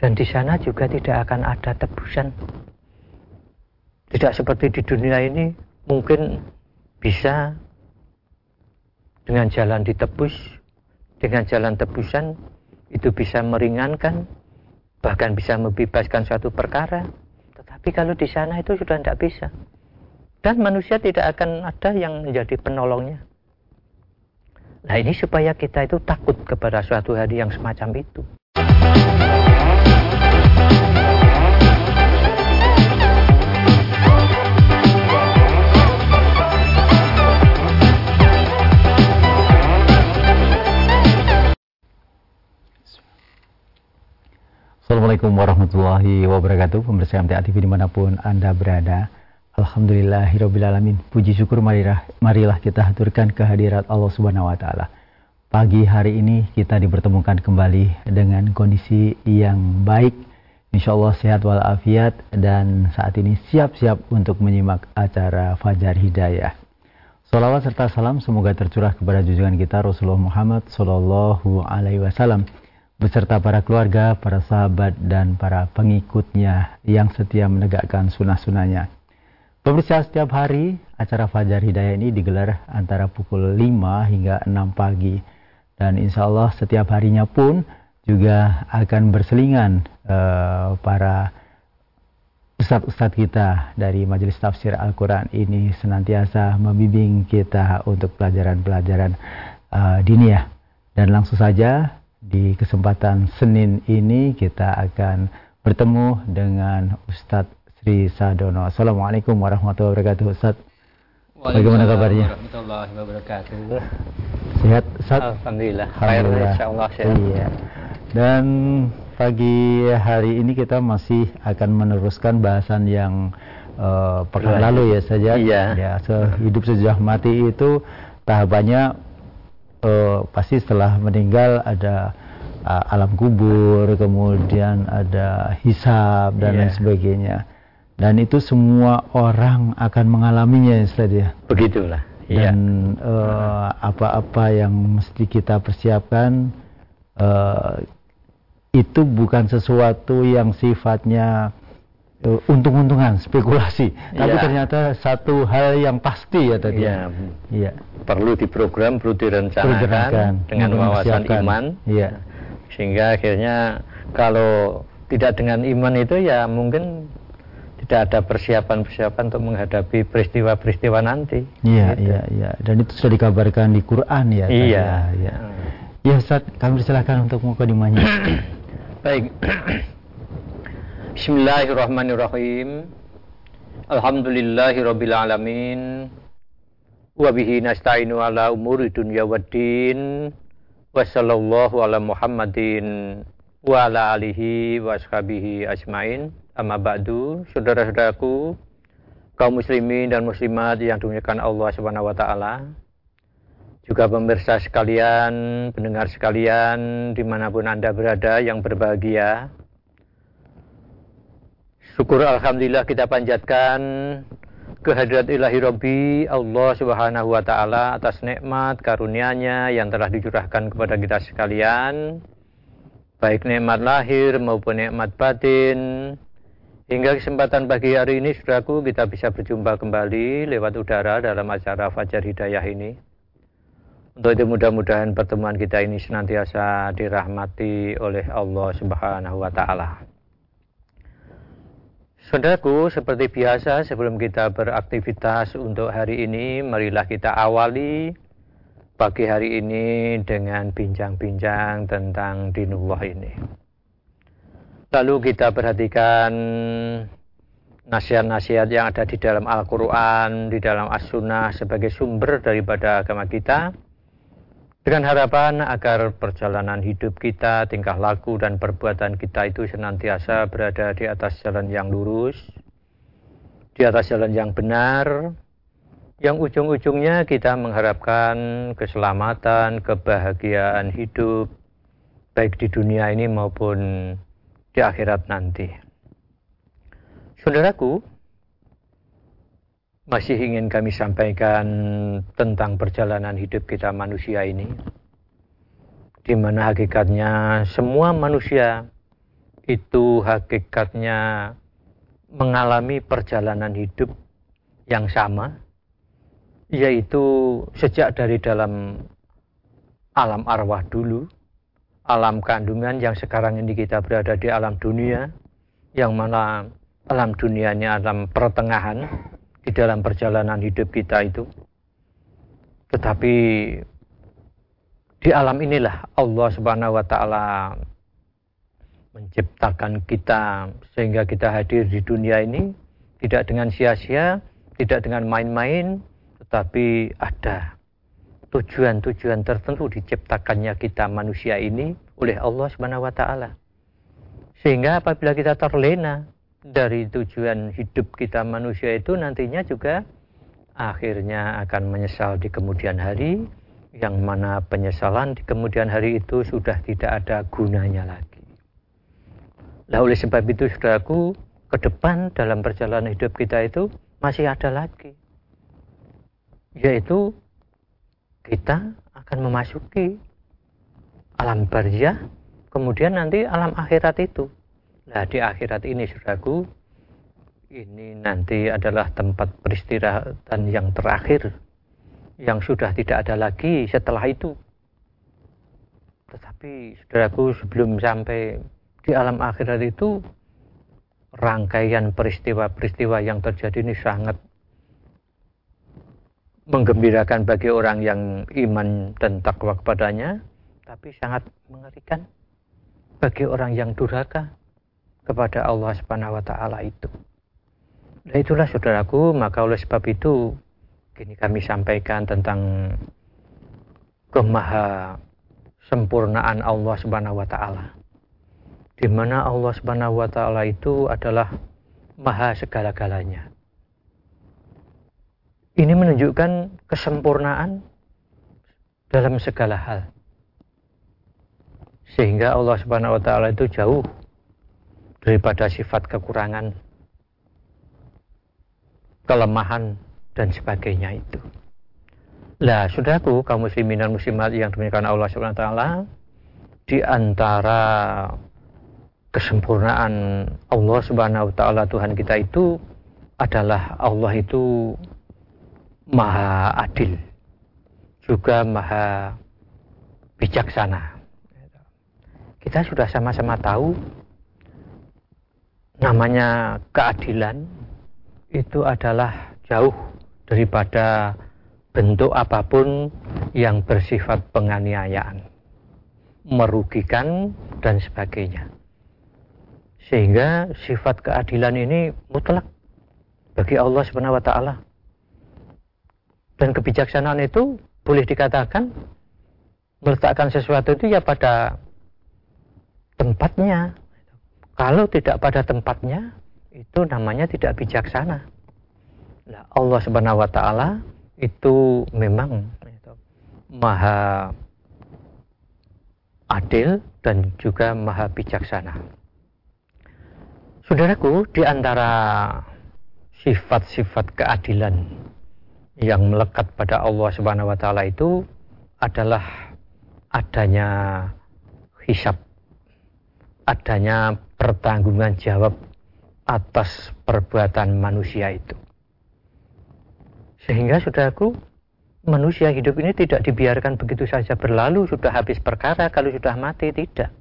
Dan di sana juga tidak akan ada tebusan. Tidak seperti di dunia ini, mungkin bisa dengan jalan ditebus, dengan jalan tebusan, itu bisa meringankan, bahkan bisa membebaskan suatu perkara. Tetapi kalau di sana itu sudah tidak bisa. Dan manusia tidak akan ada yang menjadi penolongnya. Nah ini supaya kita itu takut kepada suatu hari yang semacam itu. Assalamualaikum warahmatullahi wabarakatuh. Pemirsa MTA TV di mana pun Anda berada Alhamdulillahirrabbilalamin Puji syukur marilah, marilah kita haturkan kehadirat Allah subhanahu wa ta'ala. Pagi hari ini kita dipertemukan kembali dengan kondisi yang baik. Insya Allah sehat walafiat dan saat ini siap-siap untuk menyimak acara Fajar Hidayah. Salawat serta salam semoga tercurah kepada junjungan kita Rasulullah Muhammad Sallallahu Alaihi Wasallam beserta para keluarga, para sahabat, dan para pengikutnya yang setia menegakkan sunnah-sunnahnya. Pemirsa setiap hari acara Fajar Hidayah ini digelar antara pukul 5 hingga 6 pagi. Dan insya Allah setiap harinya pun juga akan berselingan uh, para ustadz-ustadz kita dari Majelis Tafsir Al-Quran ini senantiasa membimbing kita untuk pelajaran-pelajaran uh, diniyah. Dan langsung saja di kesempatan Senin ini kita akan bertemu dengan Ustadz Sri Sadono. Assalamualaikum warahmatullahi wabarakatuh Ustadz. Bagaimana kabarnya? Warahmatullahi wabarakatuh. Sehat Ustadz? Alhamdulillah. Alhamdulillah. Insyaallah sehat. Iya. Dan pagi hari ini kita masih akan meneruskan bahasan yang uh, pekan lalu ya saja. Iya. Ya, hidup sejak mati itu tahapannya uh, pasti setelah meninggal ada uh, alam kubur, kemudian ada hisab dan yeah. lain sebagainya. Dan itu semua orang akan mengalaminya, Ustaz ya. Begitulah. Dan uh, apa-apa yang mesti kita persiapkan uh, itu bukan sesuatu yang sifatnya uh, untung-untungan, spekulasi. Tapi ya. ternyata satu hal yang pasti ya tadi. Ya. ya. Perlu diprogram, perlu direncanakan dengan wawasan iman. Ya. Sehingga akhirnya kalau tidak dengan iman itu ya mungkin tidak ada persiapan-persiapan untuk menghadapi peristiwa-peristiwa nanti. Iya, gitu. iya, iya. Dan itu sudah dikabarkan di Quran ya. Iya, ya. Ya, Ustaz, kami persilahkan untuk mukadimahnya. Baik. Bismillahirrahmanirrahim. Alhamdulillahirabbil alamin. Wa bihi nasta'inu ala umuri dunya waddin. Wa sallallahu ala Muhammadin wa ala alihi wa ashabihi ajmain. Amma ba'du, saudara-saudaraku, kaum muslimin dan muslimat yang dimuliakan Allah Subhanahu wa taala. Juga pemirsa sekalian, pendengar sekalian, di mana pun Anda berada yang berbahagia, Syukur Alhamdulillah kita panjatkan kehadirat ilahi Rabbi Allah subhanahu wa ta'ala atas nikmat karunia-Nya yang telah dicurahkan kepada kita sekalian. Baik nikmat lahir maupun nikmat batin. Hingga kesempatan pagi hari ini saudaraku kita bisa berjumpa kembali lewat udara dalam acara Fajar Hidayah ini. Untuk itu mudah-mudahan pertemuan kita ini senantiasa dirahmati oleh Allah subhanahu wa ta'ala Saudaraku, seperti biasa sebelum kita beraktivitas untuk hari ini, marilah kita awali pagi hari ini dengan bincang-bincang tentang dinullah ini. Lalu kita perhatikan nasihat-nasihat yang ada di dalam Al-Quran, di dalam As-Sunnah sebagai sumber daripada agama kita dengan harapan agar perjalanan hidup kita, tingkah laku dan perbuatan kita itu senantiasa berada di atas jalan yang lurus, di atas jalan yang benar, yang ujung-ujungnya kita mengharapkan keselamatan, kebahagiaan hidup, baik di dunia ini maupun di akhirat nanti. Saudaraku, masih ingin kami sampaikan tentang perjalanan hidup kita manusia ini. Di mana hakikatnya semua manusia itu hakikatnya mengalami perjalanan hidup yang sama, yaitu sejak dari dalam alam arwah dulu, alam kandungan yang sekarang ini kita berada di alam dunia, yang mana alam dunianya alam pertengahan di dalam perjalanan hidup kita itu. Tetapi di alam inilah Allah Subhanahu wa taala menciptakan kita sehingga kita hadir di dunia ini tidak dengan sia-sia, tidak dengan main-main, tetapi ada tujuan-tujuan tertentu diciptakannya kita manusia ini oleh Allah Subhanahu wa taala. Sehingga apabila kita terlena dari tujuan hidup kita manusia itu nantinya juga akhirnya akan menyesal di kemudian hari yang mana penyesalan di kemudian hari itu sudah tidak ada gunanya lagi. Nah oleh sebab itu saudaraku, ke depan dalam perjalanan hidup kita itu masih ada lagi. Yaitu kita akan memasuki alam barzah, kemudian nanti alam akhirat itu. Nah di akhirat ini saudaraku, ini nanti adalah tempat peristirahatan yang terakhir yang sudah tidak ada lagi setelah itu. Tetapi saudaraku sebelum sampai di alam akhirat itu rangkaian peristiwa-peristiwa yang terjadi ini sangat menggembirakan bagi orang yang iman dan takwa kepadanya, tapi sangat mengerikan bagi orang yang durhaka kepada Allah Subhanahu wa taala itu. Itulah saudaraku, maka oleh sebab itu Kini kami sampaikan tentang kemaha sempurnaan Allah Subhanahu wa taala. Di mana Allah Subhanahu wa taala itu adalah maha segala-galanya. Ini menunjukkan kesempurnaan dalam segala hal. Sehingga Allah Subhanahu wa taala itu jauh daripada sifat kekurangan, kelemahan dan sebagainya itu. Lah, saudaraku, kaum muslimin dan muslimat yang dimuliakan Allah Subhanahu taala, di antara kesempurnaan Allah Subhanahu wa taala Tuhan kita itu adalah Allah itu maha adil juga maha bijaksana. Kita sudah sama-sama tahu namanya keadilan itu adalah jauh daripada bentuk apa pun yang bersifat penganiayaan, merugikan, dan sebagainya. Sehingga sifat keadilan ini mutlak bagi Allah Subhanahu wa taala. Dan kebijaksanaan itu boleh dikatakan meletakkan sesuatu itu ya pada tempatnya. Kalau tidak pada tempatnya, itu namanya tidak bijaksana. Nah, Allah Subhanahu wa taala itu memang maha adil dan juga maha bijaksana. Saudaraku, di antara sifat-sifat keadilan yang melekat pada Allah Subhanahu wa taala itu adalah adanya hisab, adanya pertanggungan jawab atas perbuatan manusia itu. Sehingga saudaraku, manusia hidup ini tidak dibiarkan begitu saja berlalu, sudah habis perkara, kalau sudah mati, tidak.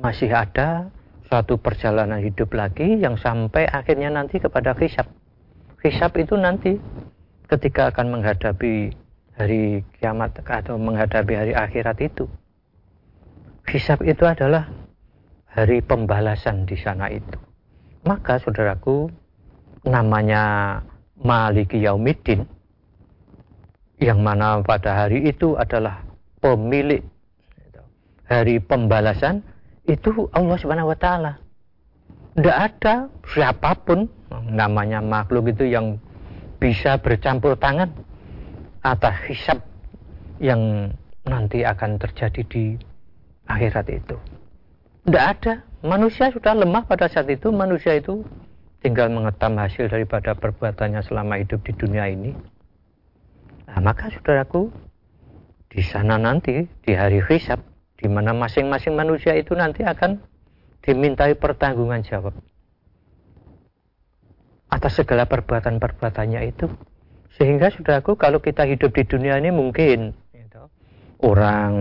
Masih ada suatu perjalanan hidup lagi yang sampai akhirnya nanti kepada hisab. Hisab itu nanti ketika akan menghadapi hari kiamat atau menghadapi hari akhirat itu. Hisab itu adalah hari pembalasan di sana itu. Maka saudaraku, namanya Maliki Yaumiddin yang mana pada hari itu adalah pemilik hari pembalasan itu Allah Subhanahu wa taala. Tidak ada siapa pun namanya makhluk itu yang bisa bercampur tangan atas hisab yang nanti akan terjadi di akhirat itu. Tidak ada. Manusia sudah lemah pada saat itu. Manusia itu tinggal mengetam hasil daripada perbuatannya selama hidup di dunia ini. Nah, maka saudaraku, di sana nanti, di hari hisab, di mana masing-masing manusia itu nanti akan dimintai pertanggungan jawab atas segala perbuatan-perbuatannya itu. Sehingga saudaraku kalau kita hidup di dunia ini mungkin gitu, orang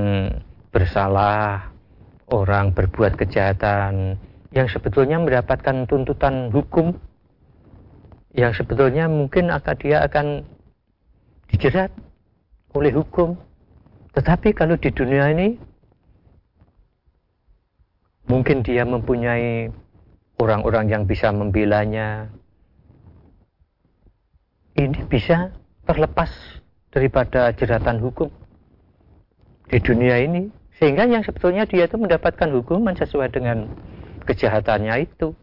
bersalah, orang berbuat kejahatan yang sebetulnya mendapatkan tuntutan hukum yang sebetulnya mungkin akan dia akan dijerat oleh hukum. Tetapi kalau di dunia ini mungkin dia mempunyai orang-orang yang bisa membelanya. Ini bisa terlepas daripada jeratan hukum di dunia ini. Sehingga yang sebetulnya dia itu mendapatkan hukuman sesuai dengan kejahatannya itu.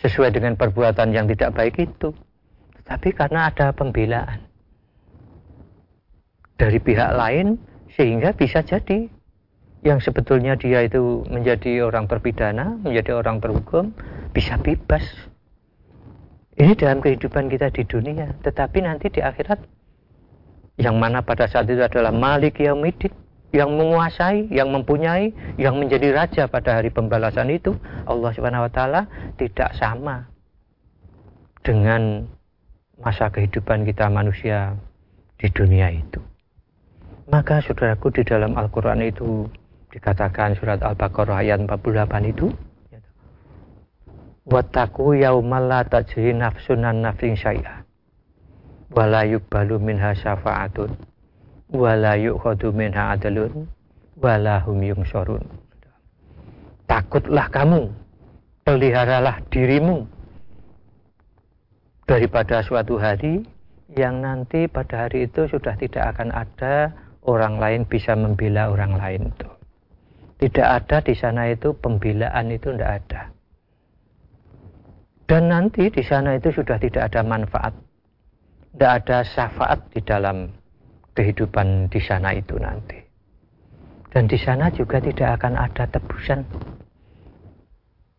Sesuai dengan perbuatan yang tidak baik itu. Tetapi karena ada pembelaan dari pihak lain sehingga bisa jadi yang sebetulnya dia itu menjadi orang terpidana, menjadi orang terhukum, bisa bebas. Ini dalam kehidupan kita di dunia, tetapi nanti di akhirat yang mana pada saat itu adalah Malik Yaumidin yang menguasai, yang mempunyai, yang menjadi raja pada hari pembalasan itu, Allah Subhanahu wa taala tidak sama dengan masa kehidupan kita manusia di dunia itu. Maka saudaraku di dalam Al-Qur'an itu dikatakan surat Al-Baqarah ayat 48 itu Wattaku yaumal tajri nafsun an nafsin syai'a wa la yuqbalu minha syafa'atun wala yu'khadu minha adalun wala hum takutlah kamu peliharalah dirimu daripada suatu hari yang nanti pada hari itu sudah tidak akan ada orang lain bisa membela orang lain itu. Tidak ada di sana itu pembelaan itu tidak ada. Dan nanti di sana itu sudah tidak ada manfaat. Tidak ada syafaat di dalam kehidupan di sana itu nanti. Dan di sana juga tidak akan ada tebusan.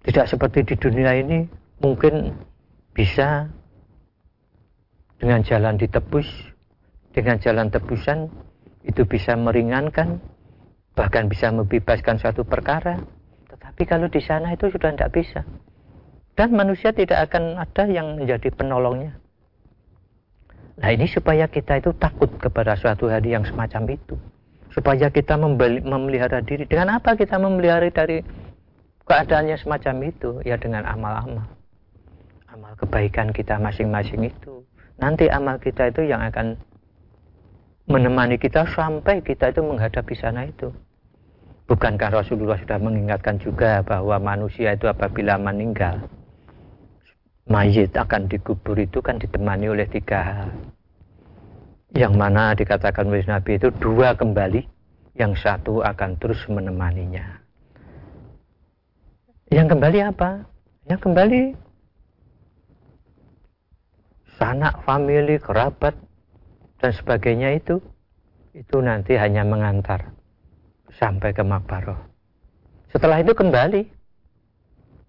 Tidak seperti di dunia ini mungkin bisa dengan jalan ditebus, dengan jalan tebusan itu bisa meringankan, bahkan bisa membebaskan suatu perkara. Tetapi kalau di sana itu sudah tidak bisa. Dan manusia tidak akan ada yang menjadi penolongnya. Nah ini supaya kita itu takut kepada suatu hari yang semacam itu. Supaya kita memelihara diri. Dengan apa kita memelihara dari keadaannya semacam itu? Ya dengan amal-amal. Amal kebaikan kita masing-masing itu. Nanti amal kita itu yang akan menemani kita sampai kita itu menghadapi sana itu. Bukankah Rasulullah sudah mengingatkan juga bahwa manusia itu apabila meninggal mayit akan dikubur itu kan ditemani oleh tiga hal. Yang mana dikatakan oleh Nabi itu dua kembali, yang satu akan terus menemaninya. Yang kembali apa? Yang kembali sanak, famili, kerabat, dan sebagainya itu, itu nanti hanya mengantar sampai ke makbaroh. Setelah itu kembali.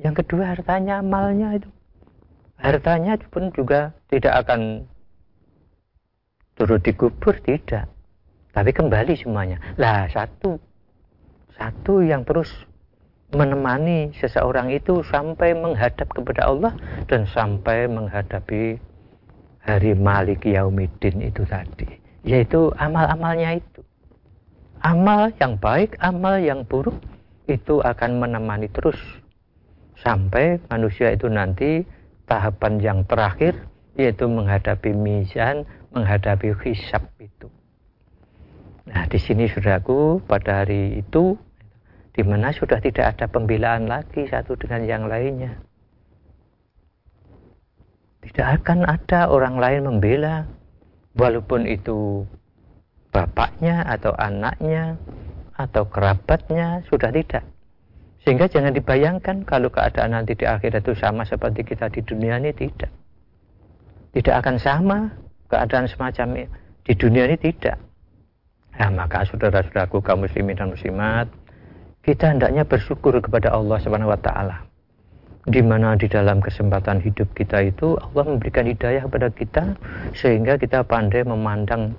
Yang kedua hartanya, amalnya itu hartanya pun juga tidak akan turut dikubur tidak. Tapi kembali semuanya. Lah satu satu yang terus menemani seseorang itu sampai menghadap kepada Allah dan sampai menghadapi hari Malik Yaumidin itu tadi. Yaitu amal-amalnya itu. Amal yang baik amal yang buruk itu akan menemani terus. Sampai manusia itu nanti tahapan yang terakhir yaitu menghadapi mizan, menghadapi hisab itu. Nah, di sini saudaraku pada hari itu di mana sudah tidak ada pembelaan lagi satu dengan yang lainnya. Tidak akan ada orang lain membela walaupun itu bapaknya atau anaknya atau kerabatnya sudah tidak. Sehingga jangan dibayangkan kalau keadaan nanti di akhirat itu sama seperti kita di dunia ini tidak. Tidak akan sama keadaan semacam. Di dunia ini tidak. Nah, maka saudara-saudaraku kaum muslimin dan muslimat, kita hendaknya bersyukur kepada Allah Subhanahu wa taala. Di mana di dalam kesempatan hidup kita itu Allah memberikan hidayah kepada kita sehingga kita pandai memandang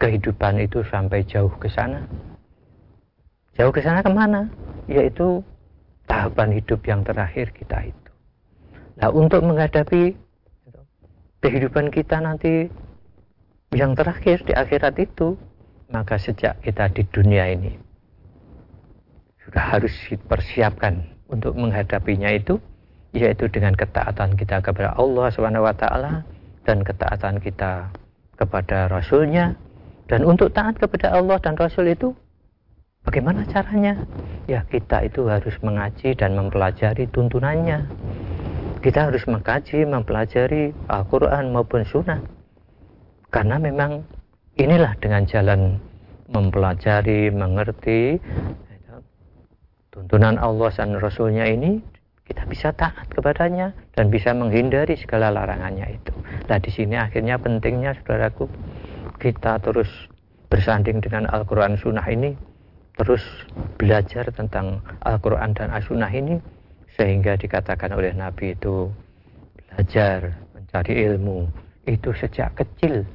kehidupan itu sampai jauh ke sana. Jauh ke sana ke mana? Yaitu tahapan hidup yang terakhir kita itu. Nah, untuk menghadapi kehidupan kita nanti yang terakhir di akhirat itu, maka sejak kita di dunia ini sudah harus dipersiapkan untuk menghadapinya itu, yaitu dengan ketaatan kita kepada Allah swt dan ketaatan kita kepada Rasulnya. Dan untuk taat kepada Allah dan Rasul itu Bagaimana caranya? Ya kita itu harus mengaji dan mempelajari tuntunannya. Kita harus mengkaji, mempelajari Al-Quran maupun Sunnah. Karena memang inilah dengan jalan mempelajari, mengerti tuntunan Allah dan Rasulnya ini kita bisa taat kepadanya dan bisa menghindari segala larangannya itu. Nah di sini akhirnya pentingnya saudaraku kita terus bersanding dengan Al-Quran Sunnah ini terus belajar tentang Al-Quran dan As-Sunnah ini sehingga dikatakan oleh Nabi itu belajar mencari ilmu. Itu sejak kecil.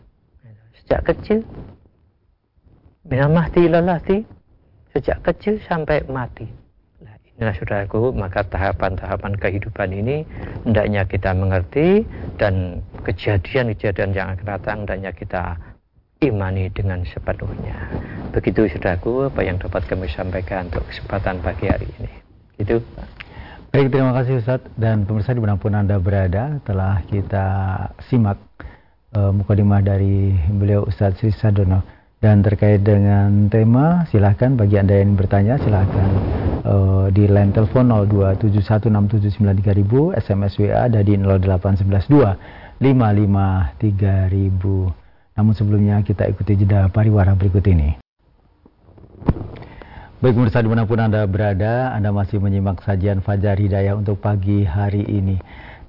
Sejak kecil. Minamahti lalati sejak kecil sampai mati. Nah, inilah saudaraku maka tahapan-tahapan kehidupan ini hendaknya kita mengerti dan kejadian-kejadian yang akan datang hendaknya kita imani dengan sepenuhnya. Begitu saudaraku apa yang dapat kami sampaikan untuk kesempatan pagi hari ini. Itu. Baik, terima kasih Ustaz dan pemirsa di mana pun Anda berada telah kita simak uh, mukadimah dari beliau Ustaz Sri Sadono dan terkait dengan tema silahkan bagi Anda yang bertanya silahkan uh, di line telepon 02716793000 SMS WA ada di 08112 553.000 namun sebelumnya kita ikuti jeda pariwara berikut ini. Baik pemirsa di mana pun Anda berada, Anda masih menyimak sajian Fajar Hidayah untuk pagi hari ini.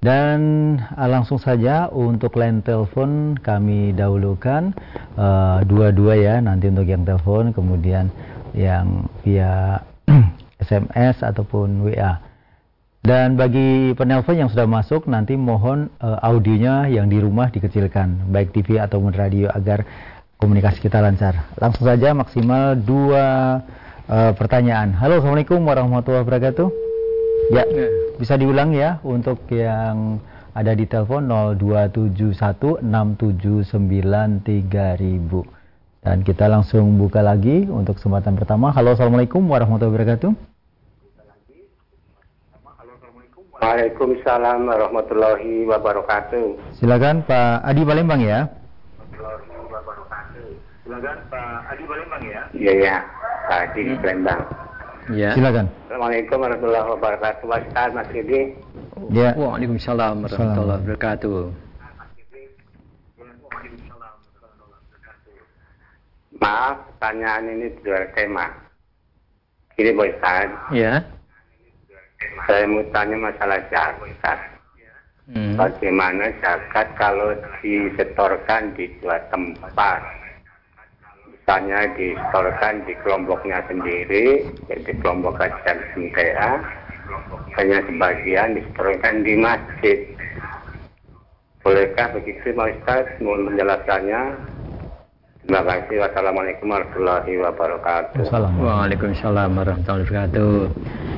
Dan uh, langsung saja untuk line telepon kami dahulukan uh, dua-dua ya nanti untuk yang telepon kemudian yang via SMS ataupun WA. Dan bagi penelpon yang sudah masuk, nanti mohon uh, audionya yang di rumah dikecilkan, baik TV ataupun radio agar komunikasi kita lancar. Langsung saja maksimal dua uh, pertanyaan. Halo, assalamualaikum warahmatullahi wabarakatuh. Ya, ya, bisa diulang ya untuk yang ada di telepon 02716793000. Dan kita langsung buka lagi untuk kesempatan pertama. Halo, assalamualaikum warahmatullahi wabarakatuh. Waalaikumsalam warahmatullahi wabarakatuh. Silakan Pak Adi Palembang ya. Silakan Pak Adi Palembang ya. Iya ya, Pak Adi hmm. Palembang. Ya. Silakan. Assalamualaikum warahmatullahi wabarakatuh. Mas Ustaz, Mas Edi. Ya. Waalaikumsalam warahmatullahi wabarakatuh. Maaf, pertanyaan ini di luar tema. Ini Pak Ustaz. Ya. Saya mau tanya masalah zakat. Hmm. Bagaimana zakat kalau disetorkan di dua tempat? Misalnya disetorkan di kelompoknya sendiri, yaitu kelompok kajian MTA, hanya sebagian disetorkan di masjid. Bolehkah begitu, Pak Ustaz? Mohon menjelaskannya. Terima kasih. Wassalamualaikum warahmatullahi wabarakatuh. Waalaikumsalam warahmatullahi wabarakatuh.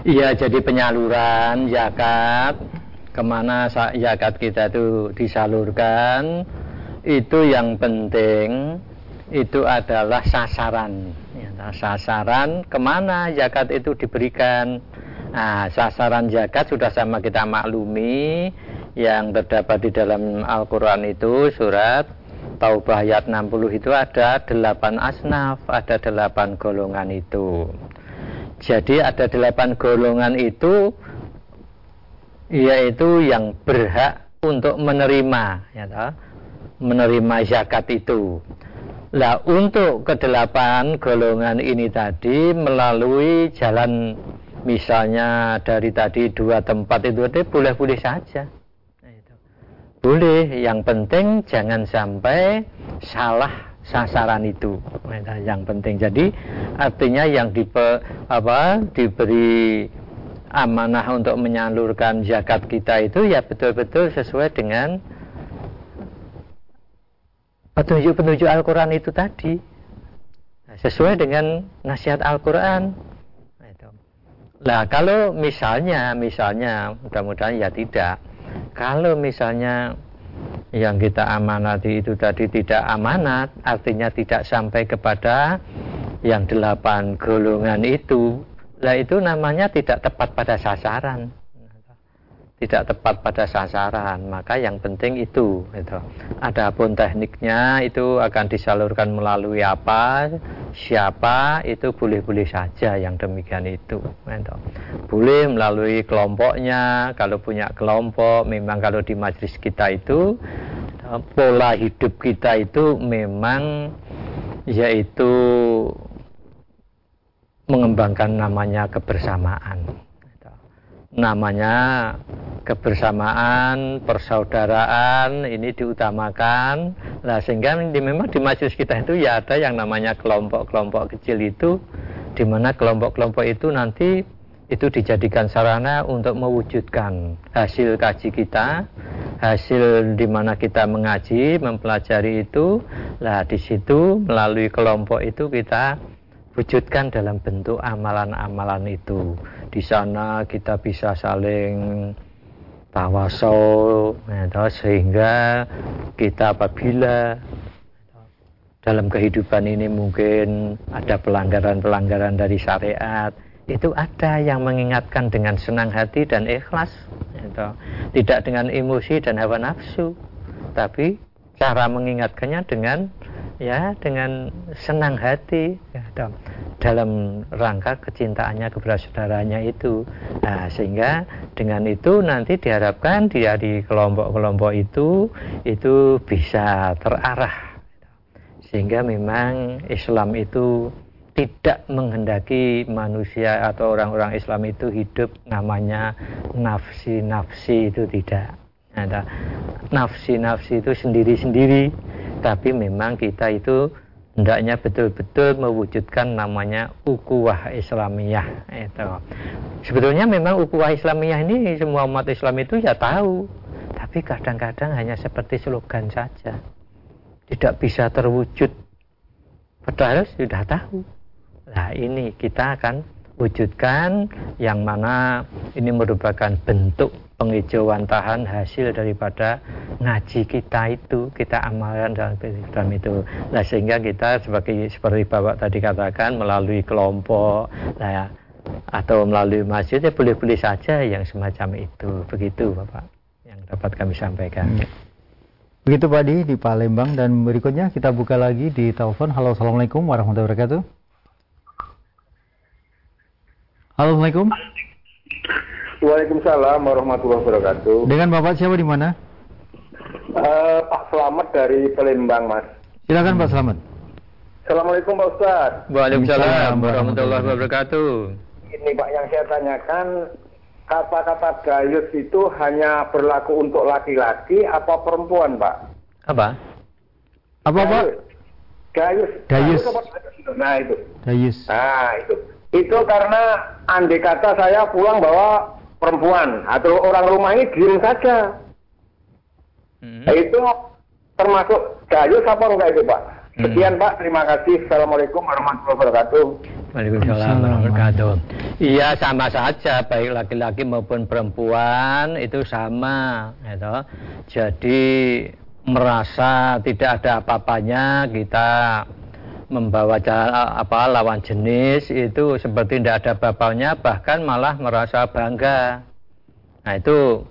Iya, jadi penyaluran zakat ke mana zakat kita itu disalurkan itu yang penting itu adalah sasaran. Ya, nah, sasaran ke mana zakat itu diberikan. Nah, sasaran zakat sudah sama kita maklumi yang terdapat di dalam Al-Quran itu surat Taubah ayat 60 itu ada delapan asnaf, ada delapan golongan itu. Jadi ada delapan golongan itu yaitu yang berhak untuk menerima ya menerima zakat itu. Lah untuk kedelapan golongan ini tadi melalui jalan misalnya dari tadi dua tempat itu boleh-boleh saja boleh, yang penting jangan sampai salah sasaran itu. Yang penting. Jadi artinya yang dipe, apa, diberi amanah untuk menyalurkan zakat kita itu ya betul-betul sesuai dengan petunjuk-petunjuk Al-Quran itu tadi. Sesuai dengan nasihat Al-Quran. Nah, kalau misalnya, misalnya, mudah-mudahan ya tidak. Kalau misalnya yang kita amanati itu tadi tidak amanat, artinya tidak sampai kepada yang delapan golongan itu. Nah, itu namanya tidak tepat pada sasaran tidak tepat pada sasaran maka yang penting itu itu adapun tekniknya itu akan disalurkan melalui apa siapa itu boleh-boleh saja yang demikian itu itu boleh melalui kelompoknya kalau punya kelompok memang kalau di majlis kita itu pola hidup kita itu memang yaitu mengembangkan namanya kebersamaan namanya kebersamaan, persaudaraan ini diutamakan. Nah, sehingga di, memang di majelis kita itu ya ada yang namanya kelompok-kelompok kecil itu di mana kelompok-kelompok itu nanti itu dijadikan sarana untuk mewujudkan hasil kaji kita, hasil di mana kita mengaji, mempelajari itu. Nah, di situ melalui kelompok itu kita wujudkan dalam bentuk amalan-amalan itu. Di sana kita bisa saling tawasul, ya, sehingga kita apabila dalam kehidupan ini mungkin ada pelanggaran-pelanggaran dari syariat, itu ada yang mengingatkan dengan senang hati dan ikhlas, ya, tidak dengan emosi dan hawa nafsu, tapi cara mengingatkannya dengan ya dengan senang hati ya, dalam rangka kecintaannya kepada saudaranya itu. Nah, sehingga dengan itu nanti diharapkan dia di kelompok-kelompok itu itu bisa terarah. Sehingga memang Islam itu tidak menghendaki manusia atau orang-orang Islam itu hidup namanya nafsi-nafsi itu tidak ada nafsi-nafsi itu sendiri-sendiri tapi memang kita itu hendaknya betul-betul mewujudkan namanya ukuah Islamiyah itu. Sebetulnya memang ukuah Islamiyah ini semua umat Islam itu ya tahu, tapi kadang-kadang hanya seperti slogan saja. Tidak bisa terwujud. Padahal sudah tahu. Nah, ini kita akan wujudkan yang mana ini merupakan bentuk penghijauan tahan hasil daripada ngaji kita itu kita amalkan dalam Islam itu. Nah sehingga kita sebagai seperti bapak tadi katakan melalui kelompok nah, atau melalui masjid ya boleh-boleh saja yang semacam itu. Begitu bapak yang dapat kami sampaikan. Ya. begitu Pak Di di Palembang. Dan berikutnya kita buka lagi di telepon. Halo assalamualaikum warahmatullahi wabarakatuh. Halo assalamualaikum Waalaikumsalam warahmatullahi wabarakatuh. Dengan Bapak siapa di mana? Uh, Pak Selamat dari Palembang, Mas. Silakan Pak Selamat. Assalamualaikum Pak Ustaz. Waalaikumsalam warahmatullahi wabarakatuh. Ini Pak yang saya tanyakan, kata-kata gayus itu hanya berlaku untuk laki-laki apa perempuan, Pak? Apa? Apa, Pak? Gayus. Gayus. Nah, itu. Gayus. Nah, itu. Itu karena andai kata saya pulang bawa perempuan atau orang rumah ini diem saja. Hmm. Itu termasuk gayus apa enggak itu Pak? Hmm. Sekian hmm. Pak, terima kasih. Assalamualaikum warahmatullahi wabarakatuh. Waalaikumsalam warahmatullahi wabarakatuh. Iya sama saja, baik laki-laki maupun perempuan itu sama. Gitu. Jadi merasa tidak ada apa-apanya kita membawa apa lawan jenis itu seperti tidak ada bapaknya bahkan malah merasa bangga. Nah itu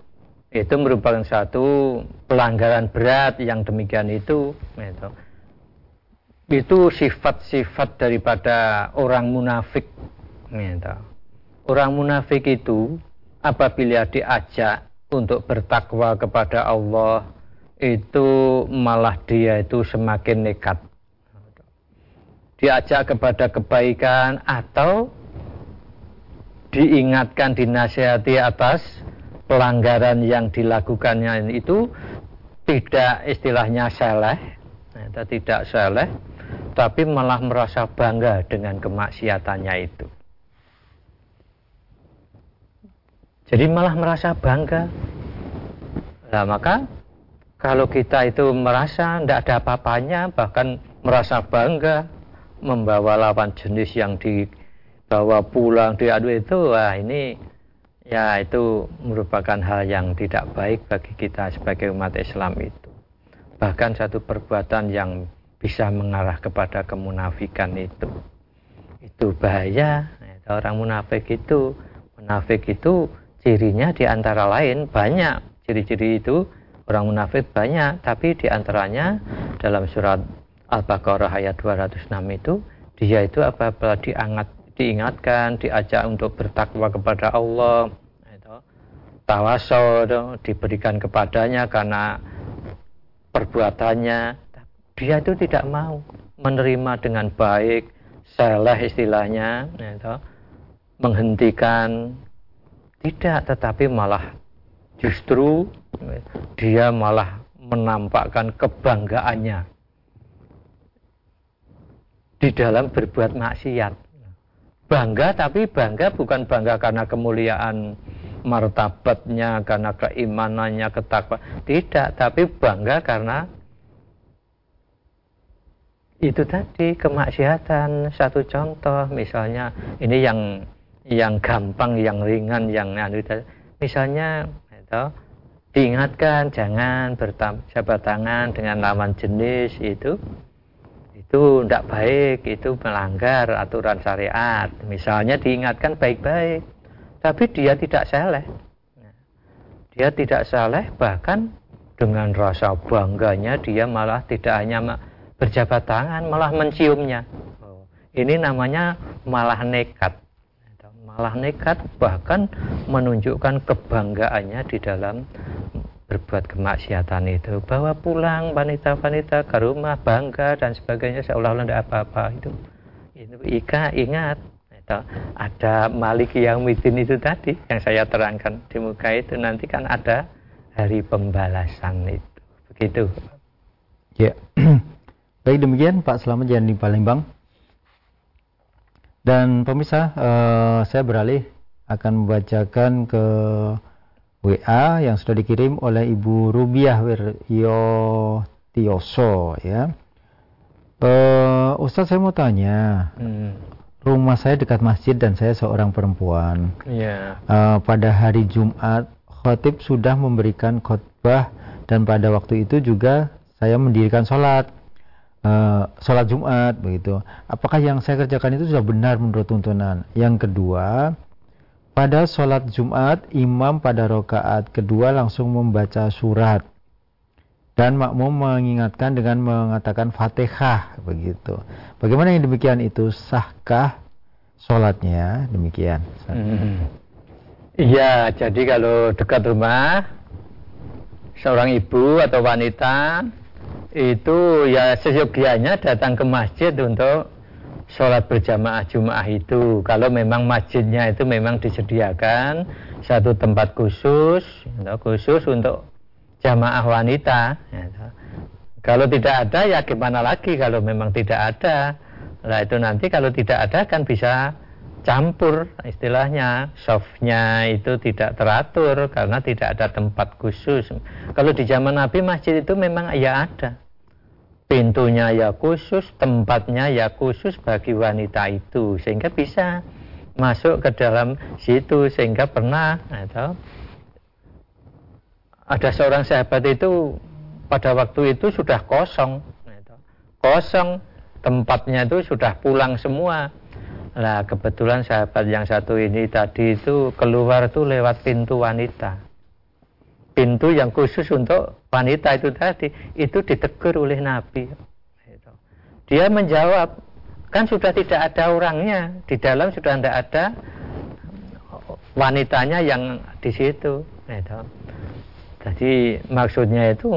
itu merupakan satu pelanggaran berat yang demikian itu. Itu, itu sifat-sifat daripada orang munafik. Itu. Orang munafik itu apabila diajak untuk bertakwa kepada Allah itu malah dia itu semakin nekat diajak kepada kebaikan atau diingatkan dinasihati atas pelanggaran yang dilakukannya itu tidak istilahnya seleh, atau tidak seleh, tapi malah merasa bangga dengan kemaksiatannya itu. Jadi malah merasa bangga. Nah maka kalau kita itu merasa tidak ada apa-apanya, bahkan merasa bangga, membawa lawan jenis yang di bahwa pulang diadu itu wah ini ya itu merupakan hal yang tidak baik bagi kita sebagai umat Islam itu. Bahkan satu perbuatan yang bisa mengarah kepada kemunafikan itu. Itu bahaya. Orang munafik itu munafik itu cirinya di antara lain banyak. Ciri-ciri itu orang munafik banyak tapi di antaranya dalam surat Al-Baqarah ayat 206 itu dia itu apabila diangat diingatkan, diajak untuk bertakwa kepada Allah, itu, tawasau diberikan kepadanya karena perbuatannya, dia itu tidak mau menerima dengan baik, salah istilahnya, itu, menghentikan, tidak, tetapi malah justru dia malah menampakkan kebanggaannya di dalam berbuat maksiat. Bangga tapi bangga bukan bangga karena kemuliaan martabatnya karena keimanannya ketakwa. Tidak tapi bangga karena itu tadi kemaksiatan. Satu contoh misalnya ini yang yang gampang yang ringan yang anu misalnya itu diingatkan jangan berjabat tangan dengan lawan jenis itu itu tidak baik, itu melanggar aturan syariat. Misalnya diingatkan baik-baik, tapi dia tidak saleh. Dia tidak saleh, bahkan dengan rasa bangganya dia malah tidak hanya berjabat tangan, malah menciumnya. Ini namanya malah nekat. Malah nekat bahkan menunjukkan kebanggaannya di dalam berbuat kemaksiatan itu bawa pulang wanita-wanita ke rumah bangga dan sebagainya seolah-olah tidak apa-apa itu. Itu Ika ingat itu ada Malik yang mitin itu tadi yang saya terangkan di muka itu nanti kan ada hari pembalasan itu. Begitu. Ya. Baik demikian Pak Selamat jangan di Palembang. Dan pemirsa uh, saya beralih akan membacakan ke WA yang sudah dikirim oleh Ibu Rubiah Wiryo Tioso ya. Uh, Ustaz saya mau tanya, hmm. rumah saya dekat masjid dan saya seorang perempuan. Yeah. Iya. Uh, pada hari Jumat khotib sudah memberikan khutbah dan pada waktu itu juga saya mendirikan sholat. Uh, sholat Jumat begitu. Apakah yang saya kerjakan itu sudah benar menurut tuntunan? Yang kedua, pada sholat Jumat, imam pada rokaat kedua langsung membaca surat. Dan makmum mengingatkan dengan mengatakan fatihah. Begitu. Bagaimana yang demikian itu? Sahkah sholatnya? Demikian. Hmm. Iya, hmm. jadi kalau dekat rumah, seorang ibu atau wanita, itu ya seyogianya datang ke masjid untuk sholat berjamaah Jumat itu kalau memang masjidnya itu memang disediakan satu tempat khusus khusus untuk jamaah wanita. Kalau tidak ada ya gimana lagi? Kalau memang tidak ada lah itu nanti kalau tidak ada kan bisa campur istilahnya. Softnya itu tidak teratur karena tidak ada tempat khusus. Kalau di zaman Nabi masjid itu memang ya ada pintunya ya khusus, tempatnya ya khusus bagi wanita itu sehingga bisa masuk ke dalam situ sehingga pernah atau ada seorang sahabat itu pada waktu itu sudah kosong kosong tempatnya itu sudah pulang semua. Nah kebetulan sahabat yang satu ini tadi itu keluar tuh lewat pintu wanita. Pintu yang khusus untuk wanita itu tadi itu ditegur oleh Nabi. Dia menjawab, kan sudah tidak ada orangnya di dalam sudah tidak ada wanitanya yang di situ. Jadi maksudnya itu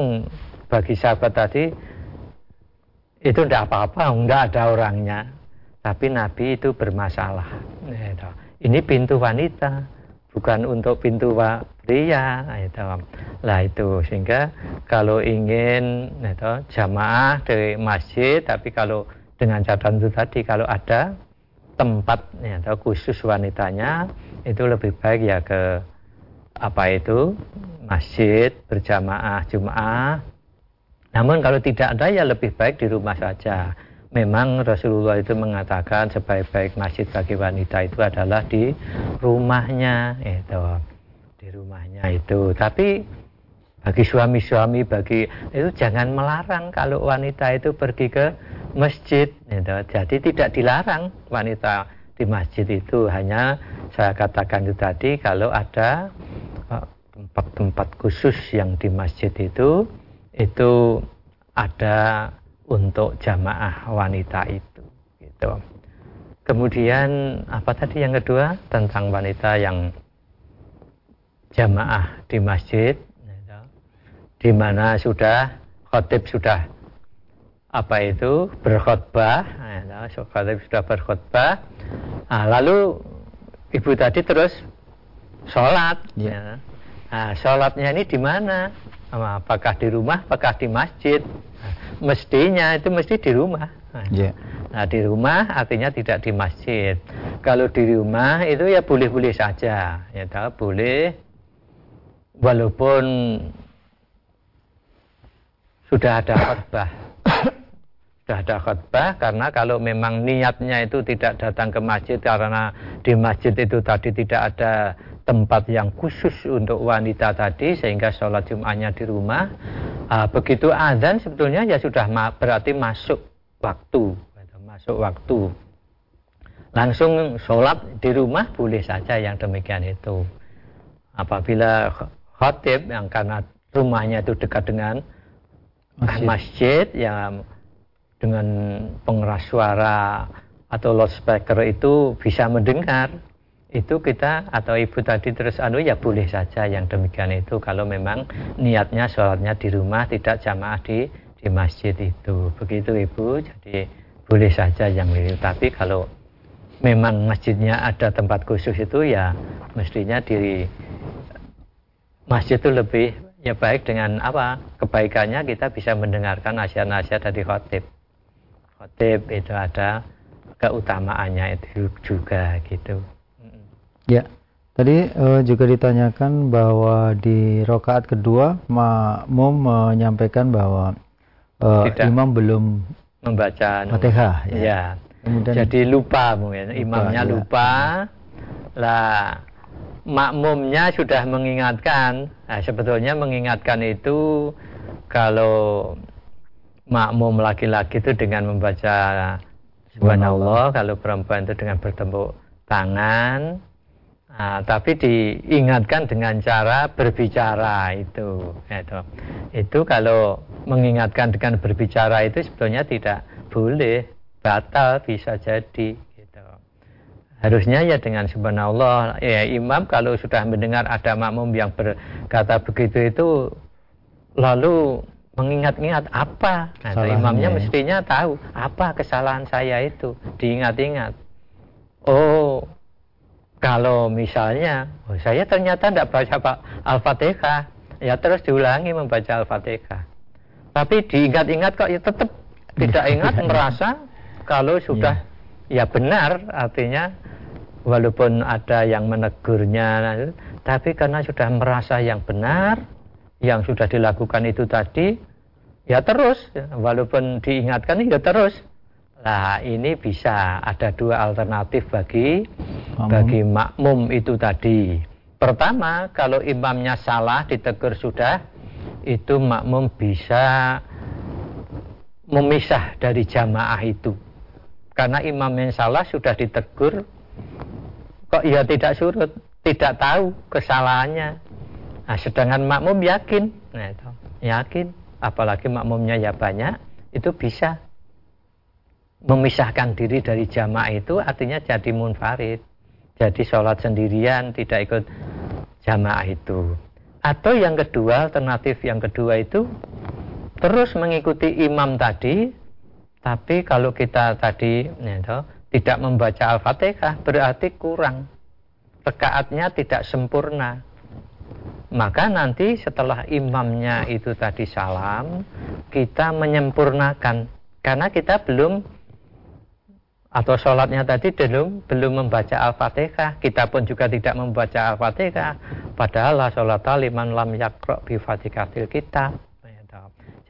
bagi sahabat tadi itu tidak apa-apa, tidak ada orangnya. Tapi Nabi itu bermasalah. Ini pintu wanita, bukan untuk pintu pria itu. Lah itu. Sehingga kalau ingin itu jamaah dari masjid tapi kalau dengan catatan itu tadi kalau ada tempat ya, atau khusus wanitanya itu lebih baik ya ke apa itu masjid berjamaah Jumat namun kalau tidak ada ya lebih baik di rumah saja. Memang Rasulullah itu mengatakan sebaik-baik masjid bagi wanita itu adalah di rumahnya itu rumahnya itu tapi bagi suami-suami bagi itu jangan melarang kalau wanita itu pergi ke masjid gitu. jadi tidak dilarang wanita di masjid itu hanya saya katakan itu tadi kalau ada eh, tempat-tempat khusus yang di masjid itu itu ada untuk jamaah wanita itu gitu. Kemudian apa tadi yang kedua tentang wanita yang jamaah di masjid di mana sudah khotib sudah apa itu berkhutbah gitu. khotib sudah berkhutbah nah, lalu ibu tadi terus sholat ya. ya. Nah, sholatnya ini di mana apakah di rumah apakah di masjid mestinya itu mesti di rumah. Yeah. Nah di rumah artinya tidak di masjid. Kalau di rumah itu ya boleh-boleh saja, ya tahu boleh. Walaupun sudah ada khutbah, sudah ada khutbah karena kalau memang niatnya itu tidak datang ke masjid karena di masjid itu tadi tidak ada tempat yang khusus untuk wanita tadi sehingga sholat Jumatnya di rumah. Uh, begitu azan sebetulnya ya sudah berarti masuk waktu. Masuk waktu. Langsung sholat di rumah boleh saja yang demikian itu. Apabila khotib yang karena rumahnya itu dekat dengan masjid, masjid yang dengan pengeras suara atau loudspeaker itu bisa mendengar. Itu kita atau ibu tadi terus anu ya boleh saja yang demikian itu. Kalau memang niatnya sholatnya di rumah tidak jamaah di di masjid itu. Begitu ibu. Jadi boleh saja yang itu tapi kalau memang masjidnya ada tempat khusus itu ya mestinya di masjid itu lebih ya baik dengan apa kebaikannya kita bisa mendengarkan nasihat-nasihat dari khotib khotib itu ada keutamaannya itu juga gitu Ya, tadi uh, juga ditanyakan bahwa di rokaat kedua makmum menyampaikan bahwa uh, imam belum membaca fatihah. Ya. ya. Kemudian, Jadi lupa mungkin lupa, imamnya ya. lupa, lah makmumnya sudah mengingatkan. Nah, sebetulnya mengingatkan itu kalau makmum laki-laki itu dengan membaca Subhanallah, kalau perempuan itu dengan bertepuk tangan, Nah, tapi diingatkan dengan cara berbicara itu, itu. Itu kalau mengingatkan dengan berbicara itu sebetulnya tidak boleh, batal bisa jadi. Harusnya ya dengan subhanallah, ya imam kalau sudah mendengar ada makmum yang berkata begitu itu, lalu mengingat-ingat apa? Nah, imamnya ya. mestinya tahu apa kesalahan saya itu, diingat-ingat. Oh, kalau misalnya, oh saya ternyata tidak baca Pak Al-Fatihah, ya terus diulangi membaca Al-Fatihah. Tapi diingat-ingat kok ya tetap tidak ingat merasa kalau sudah yeah. Ya benar artinya walaupun ada yang menegurnya tapi karena sudah merasa yang benar yang sudah dilakukan itu tadi ya terus walaupun diingatkan ya terus Nah, ini bisa ada dua alternatif bagi makmum. bagi makmum itu tadi. Pertama, kalau imamnya salah ditegur sudah, itu makmum bisa memisah dari jamaah itu. Karena imam yang salah sudah ditegur, kok ia tidak surut, tidak tahu kesalahannya. Nah, sedangkan makmum yakin, nah itu, yakin, apalagi makmumnya ya banyak, itu bisa memisahkan diri dari jamaah itu artinya jadi munfarid. Jadi sholat sendirian, tidak ikut jamaah itu. Atau yang kedua, alternatif yang kedua itu terus mengikuti imam tadi, tapi kalau kita tadi ya, tidak membaca Al-Fatihah berarti kurang. Rekaatnya tidak sempurna. Maka nanti setelah imamnya itu tadi salam, kita menyempurnakan. Karena kita belum atau sholatnya tadi belum belum membaca al-fatihah kita pun juga tidak membaca al-fatihah padahal la sholat liman lam yakro bi kitab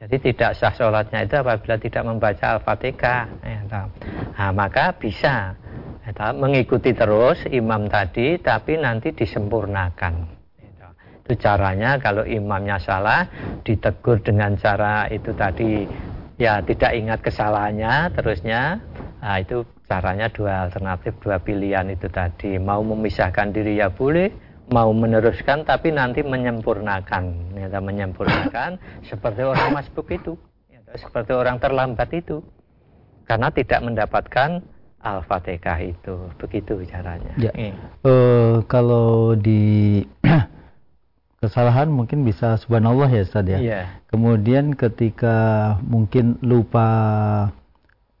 Jadi tidak sah sholatnya itu apabila tidak membaca Al-Fatihah. Ya, nah, maka bisa ya, mengikuti terus imam tadi, tapi nanti disempurnakan. Ya, itu caranya kalau imamnya salah, ditegur dengan cara itu tadi ya tidak ingat kesalahannya terusnya nah, itu caranya dua alternatif dua pilihan itu tadi mau memisahkan diri ya boleh mau meneruskan tapi nanti menyempurnakan ya, menyempurnakan seperti orang masbuk itu ya, seperti orang terlambat itu karena tidak mendapatkan al-fatihah itu begitu caranya ya. Uh, kalau di kesalahan mungkin bisa subhanallah ya Ustaz ya. Yeah. Kemudian ketika mungkin lupa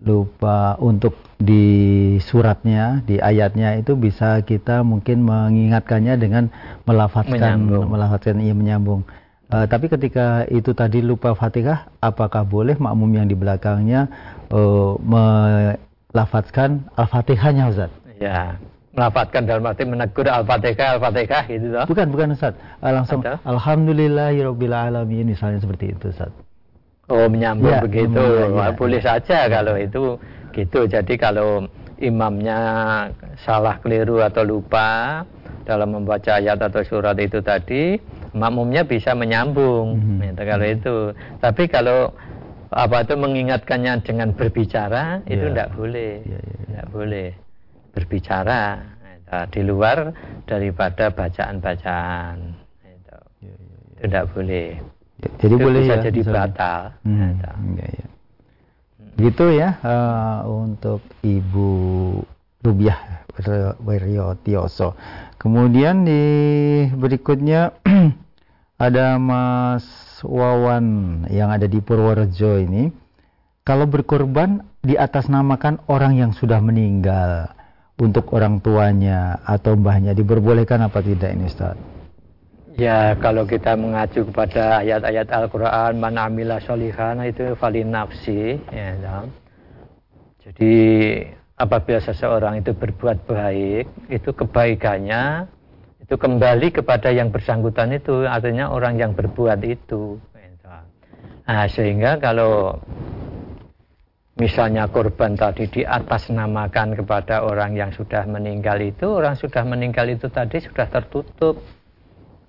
lupa untuk di suratnya, di ayatnya itu bisa kita mungkin mengingatkannya dengan melafatkan melafatkan ia menyambung. Uh, tapi ketika itu tadi lupa Fatihah, apakah boleh makmum yang di belakangnya uh, melafatkan Al-Fatihahnya Ustaz? Ya melafatkan dalam arti menegur al-fatihah al-fatihah gitu toh? Bukan bukan Ustaz. Uh, langsung Atau? alhamdulillahirabbil alamin misalnya seperti itu Ustaz. Oh menyambung ya, begitu. Ya, Boleh ya. saja kalau itu gitu. Jadi kalau imamnya salah keliru atau lupa dalam membaca ayat atau surat itu tadi, makmumnya bisa menyambung. Mm -hmm. gitu, kalau itu. Tapi kalau apa itu mengingatkannya dengan berbicara yeah. itu tidak boleh, yeah, yeah, yeah. tidak boleh berbicara itu, di luar daripada bacaan-bacaan itu. Ya, ya, ya. tidak boleh ya, jadi itu boleh bisa ya jadi misalnya. batal hmm, ya, ya. gitu ya uh, untuk ibu Rubiah Wiryotioso kemudian di berikutnya ada Mas Wawan yang ada di Purworejo ini kalau berkorban di atas namakan orang yang sudah meninggal untuk orang tuanya atau mbahnya diperbolehkan apa tidak ini Ustaz? Ya kalau kita mengacu kepada ayat-ayat Al-Quran mana amila solihana itu falin nafsi ya, ya. Jadi apabila seseorang itu berbuat baik itu kebaikannya itu kembali kepada yang bersangkutan itu artinya orang yang berbuat itu ya, nah, sehingga kalau misalnya korban tadi di atas namakan kepada orang yang sudah meninggal itu, orang sudah meninggal itu tadi sudah tertutup.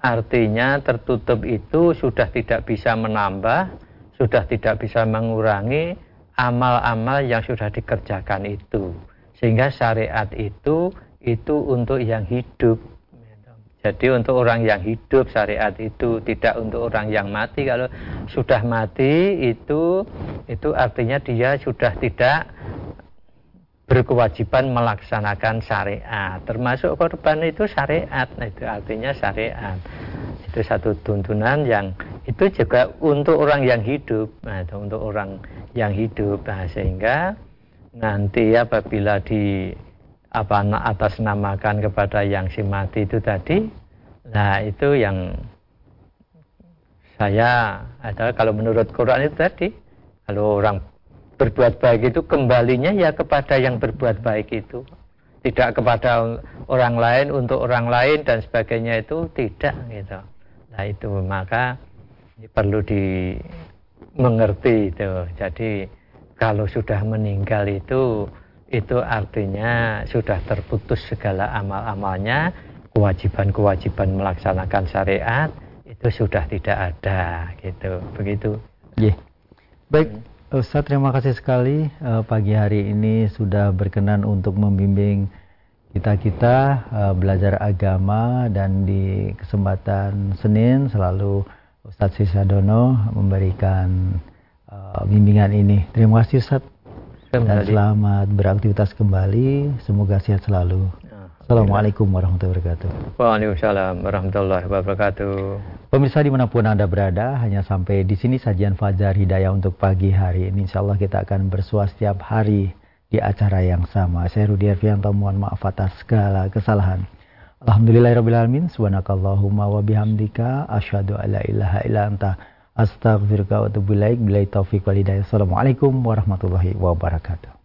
Artinya tertutup itu sudah tidak bisa menambah, sudah tidak bisa mengurangi amal-amal yang sudah dikerjakan itu. Sehingga syariat itu itu untuk yang hidup jadi untuk orang yang hidup syariat itu tidak untuk orang yang mati. Kalau sudah mati itu itu artinya dia sudah tidak berkewajiban melaksanakan syariat. Termasuk korban itu syariat. Nah, itu artinya syariat. Itu satu tuntunan yang itu juga untuk orang yang hidup. Nah, untuk orang yang hidup. Nah, sehingga nanti apabila di apa atas namakan kepada yang si mati itu tadi nah itu yang saya adalah kalau menurut Quran itu tadi kalau orang berbuat baik itu kembalinya ya kepada yang berbuat baik itu tidak kepada orang lain untuk orang lain dan sebagainya itu tidak gitu nah itu maka perlu dimengerti itu jadi kalau sudah meninggal itu itu artinya sudah terputus segala amal-amalnya, kewajiban-kewajiban melaksanakan syariat itu sudah tidak ada gitu. Begitu. Yeah. Baik, hmm. Ustaz terima kasih sekali uh, pagi hari ini sudah berkenan untuk membimbing kita-kita uh, belajar agama dan di kesempatan Senin selalu Ustadz Sisadono memberikan uh, bimbingan ini. Terima kasih Ustadz dan selamat beraktivitas kembali. Semoga sehat selalu. Assalamualaikum warahmatullahi wabarakatuh. Waalaikumsalam warahmatullahi wabarakatuh. Pemirsa di mana pun Anda berada, hanya sampai di sini sajian Fajar Hidayah untuk pagi hari ini. Insya Allah kita akan bersua setiap hari di acara yang sama. Saya Rudi Arfianto, mohon maaf atas segala kesalahan. Alhamdulillahirrahmanirrahim. Subhanakallahumma wa bihamdika. Asyhadu alla ilaha illa anta. Astaghfirullah wa atubu ilaik. Bila taufiq walidayah. Assalamualaikum warahmatullahi wabarakatuh.